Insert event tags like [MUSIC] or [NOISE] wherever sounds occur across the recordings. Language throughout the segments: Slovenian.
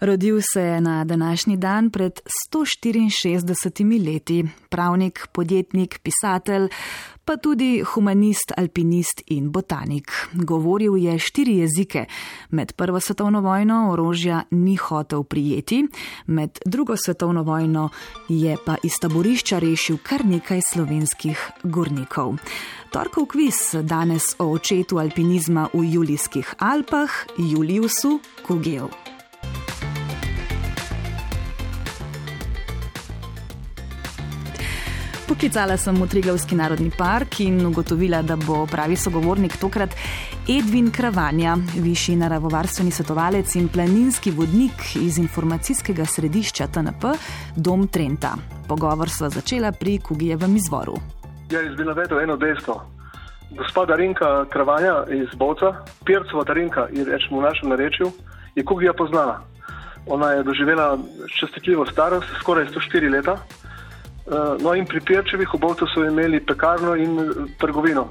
Rodil se je na današnji dan pred 164 leti, pravnik, podjetnik, pisatelj, pa tudi humanist, alpinist in botanik. Govoril je štiri jezike. Med prvo svetovno vojno orožja ni hotel prijeti, med drugo svetovno vojno je pa iz taborišča rešil kar nekaj slovenskih gornikov. Torkov kviz danes o očetu alpinizma v Julijskih Alpah, Juliusu Kugel. Poklicala sem v Triglavski narodni park in ugotovila, da bo pravi sogovornik tokrat Edvin Kravanja, višji naravovarstveni svetovalec in planinski vodnik iz informacijskega središča TNP Dom Trenta. Pogovor sva začela pri Kugijevem izvoru. Ja, jaz bi navedel eno dejstvo. Gospoda Rinka Kravanja iz Boca, Pircova Darinka, je rečemo v našem narečju, je Kugija poznala. Ona je doživela čestitljivo starost, skoraj 104 leta. Eh, no, in pri Pirčevih obovcih so imeli pekarno in eh, trgovino.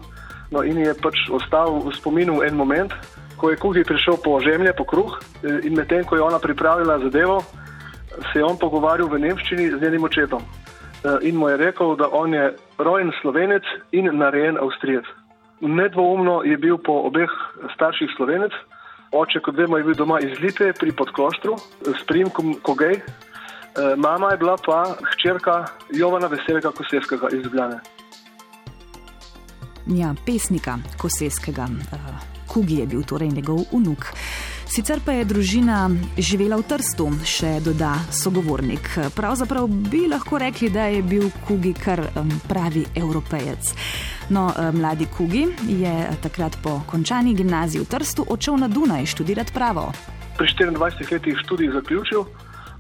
No, in je pač ostal v spominu en moment, ko je Kugi prišel po žemlje, po kruh eh, in medtem, ko je ona pripravila zadevo, se je on pogovarjal v nemščini z njenim očetom. In mu je rekel, da on je rojen slovenec in narejen avstrijec. Nedvoumno je bil po obeh starših slovenec, oče, kot vemo, je bil doma iz Litve pri podkloštru s primkom Kogej, mama je bila pa hčerka Jovana Veselega Kosevskega iz Ljubljane. Ja, pesnika Kosevskega, uh, Kugi je bil torej njegov unuk. Sicer pa je družina živela v Trstu, še doda sogovornik. Pravzaprav bi lahko rekli, da je bil Kugi kar pravi evropejec. No, um, mladi Kugi je takrat po končani gimnaziji v Trstu odšel na Dunaj študirati pravo. Pri 24 letih študij zaključil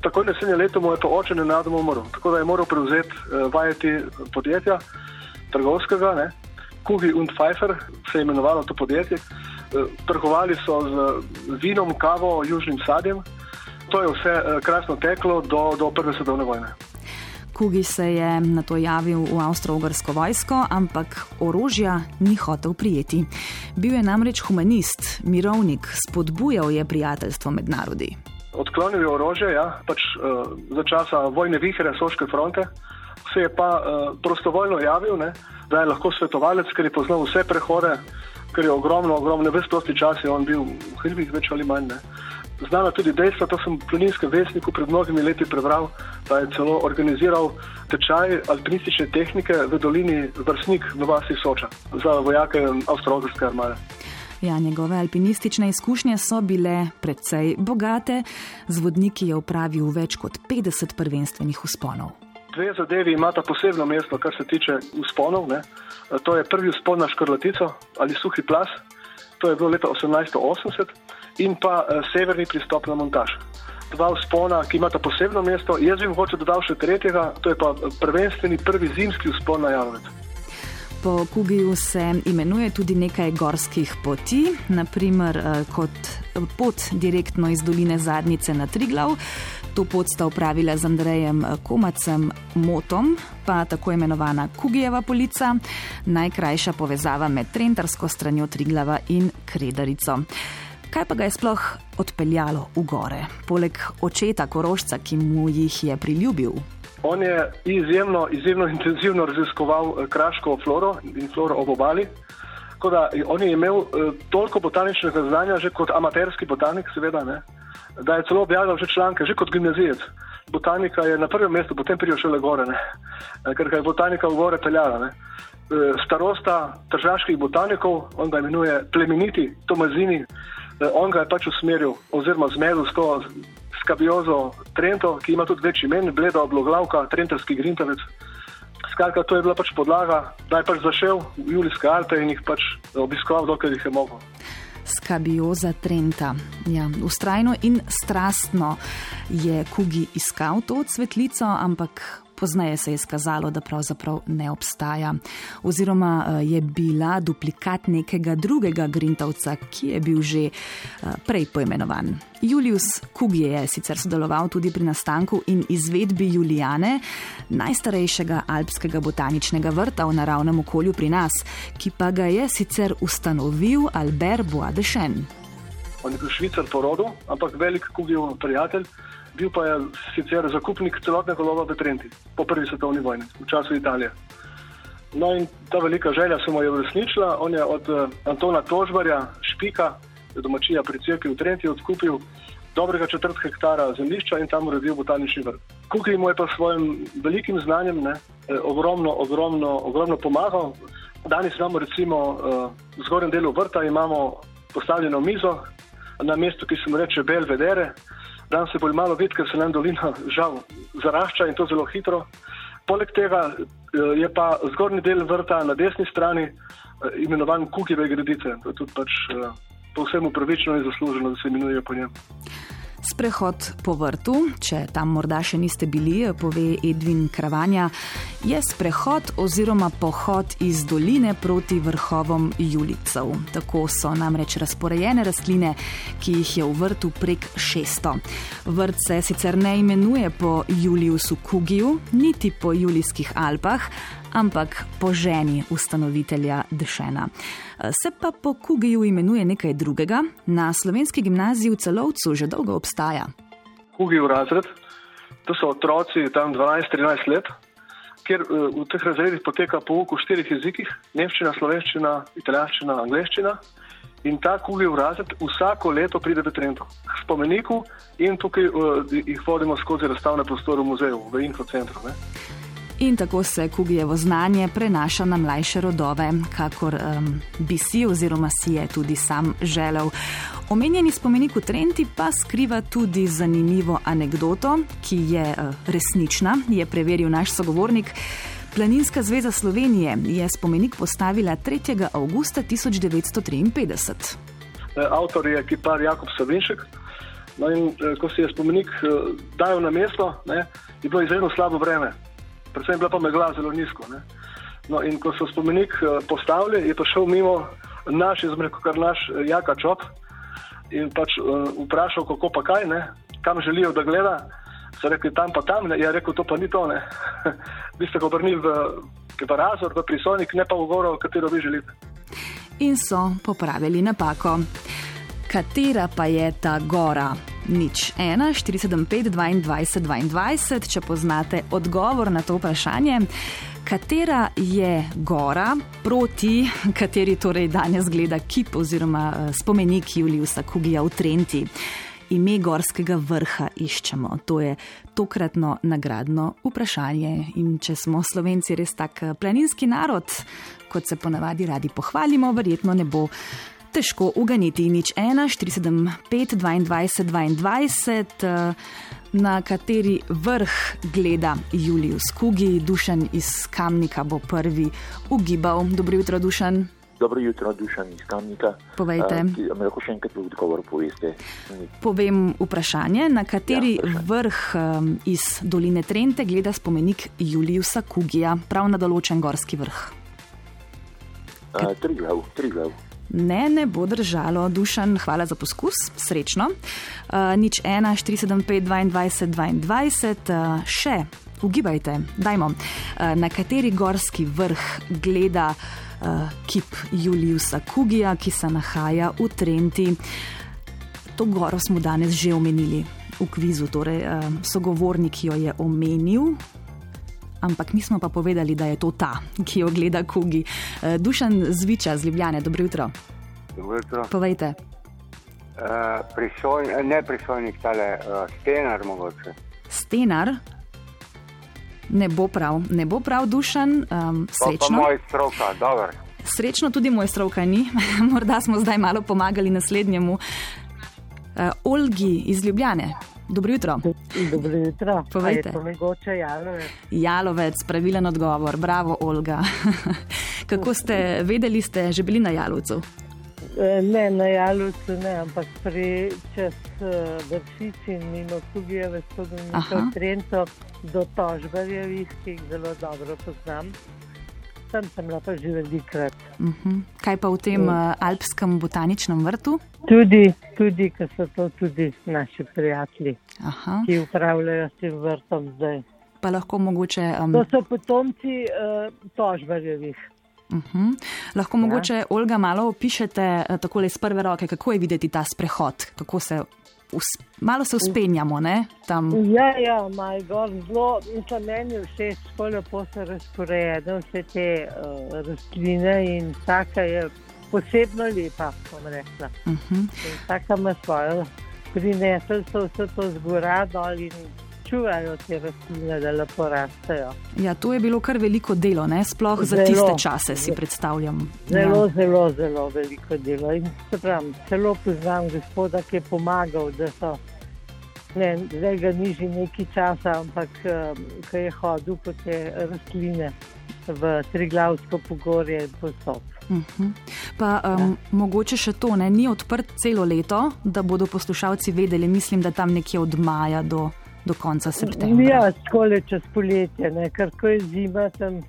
takoj naslednje leto mu je pa oče nenadoma umrl. Tako da je moral prevzeti uh, vajeti podjetja, trgovskega, ne. Kugi und Pfeiffer se je imenovalo to podjetje. Uh, trgovali so z vinom, kavo, južnim sadjem. To je vse uh, krasno teklo do, do prve svetovne vojne. Kugi se je na to javil v avstro-ogrsko vojsko, ampak orožja ni hotel prijeti. Bil je namreč humanist, mirovnik, spodbujal je prijateljstvo med narodi odklonil je orožje, ja, pač uh, za časa vojne vihre, soške fronte, se je pa uh, prostovoljno javil, ne, da je lahko svetovalec, ker je poznal vse prehode, ker je ogromno, ogromno, ves prosti čas je on bil v hribih, več ali manj. Ne. Znano tudi dejstvo, to sem v planinskem vesniku pred mnogimi leti prebral, da je celo organiziral tečaj alpinistične tehnike v dolini Vrsnik v vasi Soča za vojake Avstralske armade. Ja, njegove alpinistične izkušnje so bile precej bogate, z vodniki je upravil več kot 50 prvenstvenih usponov. Dve zadevi imata posebno mesto, kar se tiče usponov. Ne. To je prvi uspon na Škrlatico ali Suhi plas, to je bilo leta 1880, in pa eh, severni pristop na montaž. Dva uspona, ki imata posebno mesto, jaz bi mogoče dodal še tretjega, to je pa prvenstveni prvi zimski uspon na Janovec. Po Kugiju se imenuje tudi nekaj gorskih poti, naprimer eh, kot pot direktno iz doline Zadnice na Triglav. To pot sta upravila z Andrejem eh, Komacem Motom, pa tako imenovana Kugijeva polica, najkrajša povezava med Trentarsko stranjo Triglava in Kredarico. Kaj pa ga je sploh odpeljalo v gore, poleg očeta Korošca, ki mu jih je priljubil? On je izjemno, izjemno [LAUGHS] intenzivno raziskoval eh, kraško floro in floro ob obali. Da, on je imel uh, toliko botaničnega znanja, že kot amaterski botanik, seveda, ne, da je celo objavil že članke, že kot gimnazijec. Botanika je na prvem mestu, potem prijo šele gore, ne, eh, ker ga je botanika v gore peljala. Ne. Starosta tržaških botanikov, on ga imenuje plemeniti Tomazini, on ga je pač usmeril oziroma zmedil s to skabiozo Trento, ki ima tudi več imen, bleda obloglavka, Trentovski grintavec. Skratka, to je bila pač podlaga, da je pač zašel v Julijske Alpe in jih pač obiskoval, dokler jih je mogel. Skabioza Trenta. Ja, ustrajno in strastno je Kugi iskal to cvetlico, ampak Pozneje se je izkazalo, da pravzaprav ne obstaja, oziroma eh, je bila duplikat nekega drugega Grintavca, ki je bil že eh, prej poimenovan. Julius Kugje je sicer sodeloval tudi pri nastanku in izvedbi Julijane, najstarejšega alpskega botaničnega vrta v naravnem okolju pri nas, ki pa ga je sicer ustanovil Albert Boisdechen. On je bil švicar po rodu, ampak velik kugijev prijatelj. Bil pa je sicer zakupnik celotnega lova v Trenti po prvi svetovni vojni, v času Italije. No in ta velika želja se mu je uresničila. On je od uh, Antona Tožbarja, Špika, domačija pri Cerkvi v Trenti, odkupil dobrega četrt hektara zemljišča in tam uredil botanični vrt. Kukaj mu je pa s svojim velikim znanjem ne, eh, ogromno, ogromno, ogromno pomagal. Danes imamo recimo uh, v zgornjem delu vrta postavljeno mizo na mestu, ki se mu reče Belvedere. Danes se bolj malo vidi, ker se nam dolina žal zarašča in to zelo hitro. Poleg tega uh, je pa zgornji del vrta na desni strani uh, imenovan Kukijeve gredice. To je tudi pač uh, povsem upravičeno in zasluženo, da se imenuje po njem. Sprehod po vrtu, če tam morda še niste bili, pove Edvin Kravanja, je sprehod oziroma pohod iz doline proti vrhovom Julicev. Tako so namreč razporejene rastline, ki jih je v vrtu prek 600. Vrt se sicer ne imenuje po Juliusu Kugiju, niti po Julijskih Alpah, ampak po ženi ustanovitelja Dešena. Se pa po Kugiju imenuje nekaj drugega, na slovenski gimnaziji v celovcu že dolgo obstaja. Kugijev razred, to so otroci tam 12-13 let, kjer eh, v teh razredih poteka pouk v štirih jezikih: nemščina, slovenščina, italijanščina, angliščina. In ta kugijev razred vsako leto pride v Trento, k spomeniku in tukaj uh, jih vodimo skozi razstavne prostore v muzeju, v infocentru. In tako se Kugijevo znanje prenaša na mlajše rodove, kakor um, bi si oziroma si je tudi sam želel. Omenjeni spomenik v Trenti pa skriva tudi zanimivo anegdoto, ki je uh, resnična, je preveril naš sogovornik. Planinska zveza Slovenije je spomenik postavila 3. augusta 1953. Avtor je kipar Jakob Savinšek. No in eh, ko se je spomenik eh, dajal na mesto, ne, je bilo izredno slabo vreme predvsem bila pa megla zelo nizko. Ne. No, in ko so spomenik eh, postavili, je pa šel mimo naš, jaz rekel, kar naš eh, Jaka Čop in pač uh, vprašal, kako pa kaj, ne, kam želijo, da gleda. So rekli tam pa tam, ne. je rekel, to pa ni to. [LAUGHS] Vi ste ga obrnili v, v razor, v prisojnik, ne pa v goro, katero vi želite. In so popravili napako. Katera pa je ta gora? Nič 1, 475, 22, 22, če poznate odgovor na to vprašanje. Katera je gora, proti kateri torej danes gleda kip oziroma eh, spomenik Juliusa Kugija v Trenti? Ime gorskega vrha iščemo. To je tokratno nagradno vprašanje. In če smo slovenci res tak eh, planinski narod, kot se ponavadi radi pohvalimo, verjetno ne bo težko uganiti. Nič 1, 475, 22, 22, na kateri vrh gleda Julius Kugi, dušen iz Kamnika bo prvi ugibal. Dobro jutro, dušen. Dobro jutro, dušen iz Kamnika. Povejte. Uh, lahko še enkrat odgovor poveste. Povem vprašanje, na kateri ja, vrh um, iz doline Trente gleda spomenik Juliusa Kugija, prav na določen gorski vrh. Uh, tri glav, tri glav. Ne, ne bo držalo, dušan, hvala za poskus, srečno. Uh, nič 1, 475, 22, 22, uh, še, ugibajte, dajmo, uh, na kateri gorski vrh gleda uh, kip Juliusa Kugija, ki se nahaja v Trenti. To goro smo danes že omenili v kvizu, torej uh, sogovornik jo je omenil, ampak mi smo pa povedali, da je to ta, ki jo gleda Kugi. Eh, Dušan Zviča z Ljubljane, dobro jutro. Dobro jutro. Povejte. Uh, prisoj, ne prisojnik, tale uh, stenar mogoče. Stenar? Ne bo prav, ne bo prav, dušen, um, srečno. Pa, pa moj stroka. Srečno tudi moj stroka ni, [LAUGHS] morda smo zdaj malo pomagali naslednjemu. Uh, Olgi iz Ljubljane, Dobro jutro. Dobro jutro. [LAUGHS] Povejte. Je to mogoče jalovec? Jalovec, pravilen odgovor. Bravo, Olga. [LAUGHS] Kako ste vedeli, ste že bili na jalovcu? E, ne, na jalovcu ne, ampak pri čez e, vršici in mimo Kugijeve spodobnice v Trento do Tožbarjevih, ki jih zelo dobro poznam sem, sem lahko že velikrat. Uh mhm. -huh. Kaj pa v tem uh, alpskem botaničnem vrtu? Tudi, tudi ker so to tudi naši prijatelji, Aha. ki upravljajo s tem vrtom zdaj. Pa lahko mogoče. Um... To so potomci uh, tožbarjevih. Uh -huh. Lahko ja. mogoče, Olga, malo opišete takole iz prve roke, kako je videti ta sprehod, kako se malo se uspenjamo. Ne, ja, ja, maj gor zelo, mislim, meni vse tako lepo se razporejene, vse te uh, rastline in vsaka je posebno lepa, bom rekla. Uh -huh. In vsaka ima svojo, prinesli so vse to zgora dol in čuvajo te rastline, da lepo rastejo. Ja, to je bilo kar veliko delo, ne? sploh zelo, za tiste čase si predstavljam. Zelo, ja. zelo, zelo veliko delo. In pravim, celo poznam gospoda, ki je pomagal, da so. Ne, zdaj ga ni že nekaj časa, ampak um, ko je hodil po te rastline v Triglavsko pogorje in posod. Uh mhm. -huh. Pa um, ja. mogoče še to, ne, ni odprt celo leto, da bodo poslušalci vedeli, mislim, da tam nekje od maja do do konca septembra. Ja, skole čez poletje, ne? ker ko je zima, tam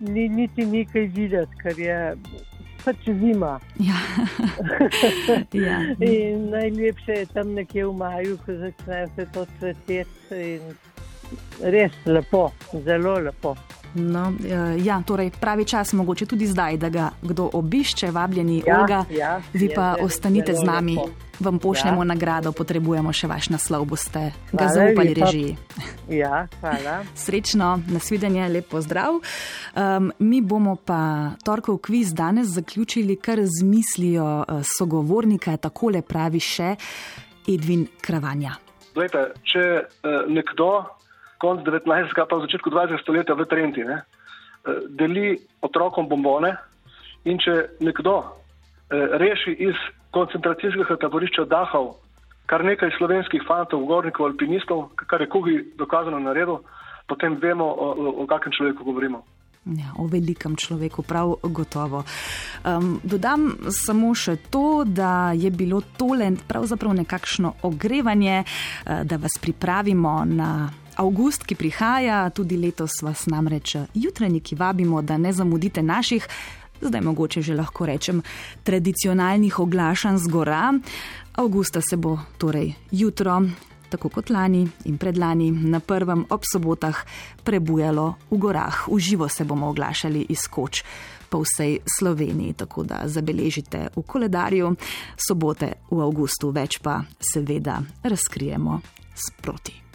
ni niti nekaj videti, ker je pač zima. Ja. [LAUGHS] ja. najlepše je tam nekje v maju, ko začne se to cveteti. Res lepo, zelo lepo. No, eh, ja, torej pravi čas, mogoče tudi zdaj, da ga kdo obišče, vabljeni ja, Olga. Ja, vi pa je, ostanite z nami, lepo. vam pošljemo ja. nagrado, potrebujemo še vaš naslov, boste hvala, ga zaupali režiji. Ja, hvala. [LAUGHS] Srečno, nasvidenje, lep pozdrav. Um, mi bomo pa torkov kviz danes zaključili kar z mislijo uh, sogovornika, takole pravi še Edvin Kravanja. Glejte, če uh, nekdo konc 19. pa v začetku 20. stoletja v Trenti, ne, eh, deli otrokom bombone in če nekdo eh, reši iz koncentracijskega taborišča Dahov kar nekaj slovenskih fantov, gornikov, alpinistov, kar je Kugi dokazano naredil, potem vemo, o, o, o kakšnem človeku govorimo. Ja, o velikem človeku, prav gotovo. Um, dodam samo še to, da je bilo tole pravzaprav nekakšno ogrevanje, uh, da vas pripravimo na avgust, ki prihaja, tudi letos vas namreč jutranjiki vabimo, da ne zamudite naših, zdaj mogoče že lahko rečem, tradicionalnih oglašanj z gora. Avgusta se bo torej jutro, tako kot lani in predlani, na prvem ob sobotah prebujalo v gorah. Uživo se bomo oglašali iz koč. Po vsej Sloveniji, tako da zabeležite v koledarju sobote v avgustu, več pa seveda razkrijemo sproti.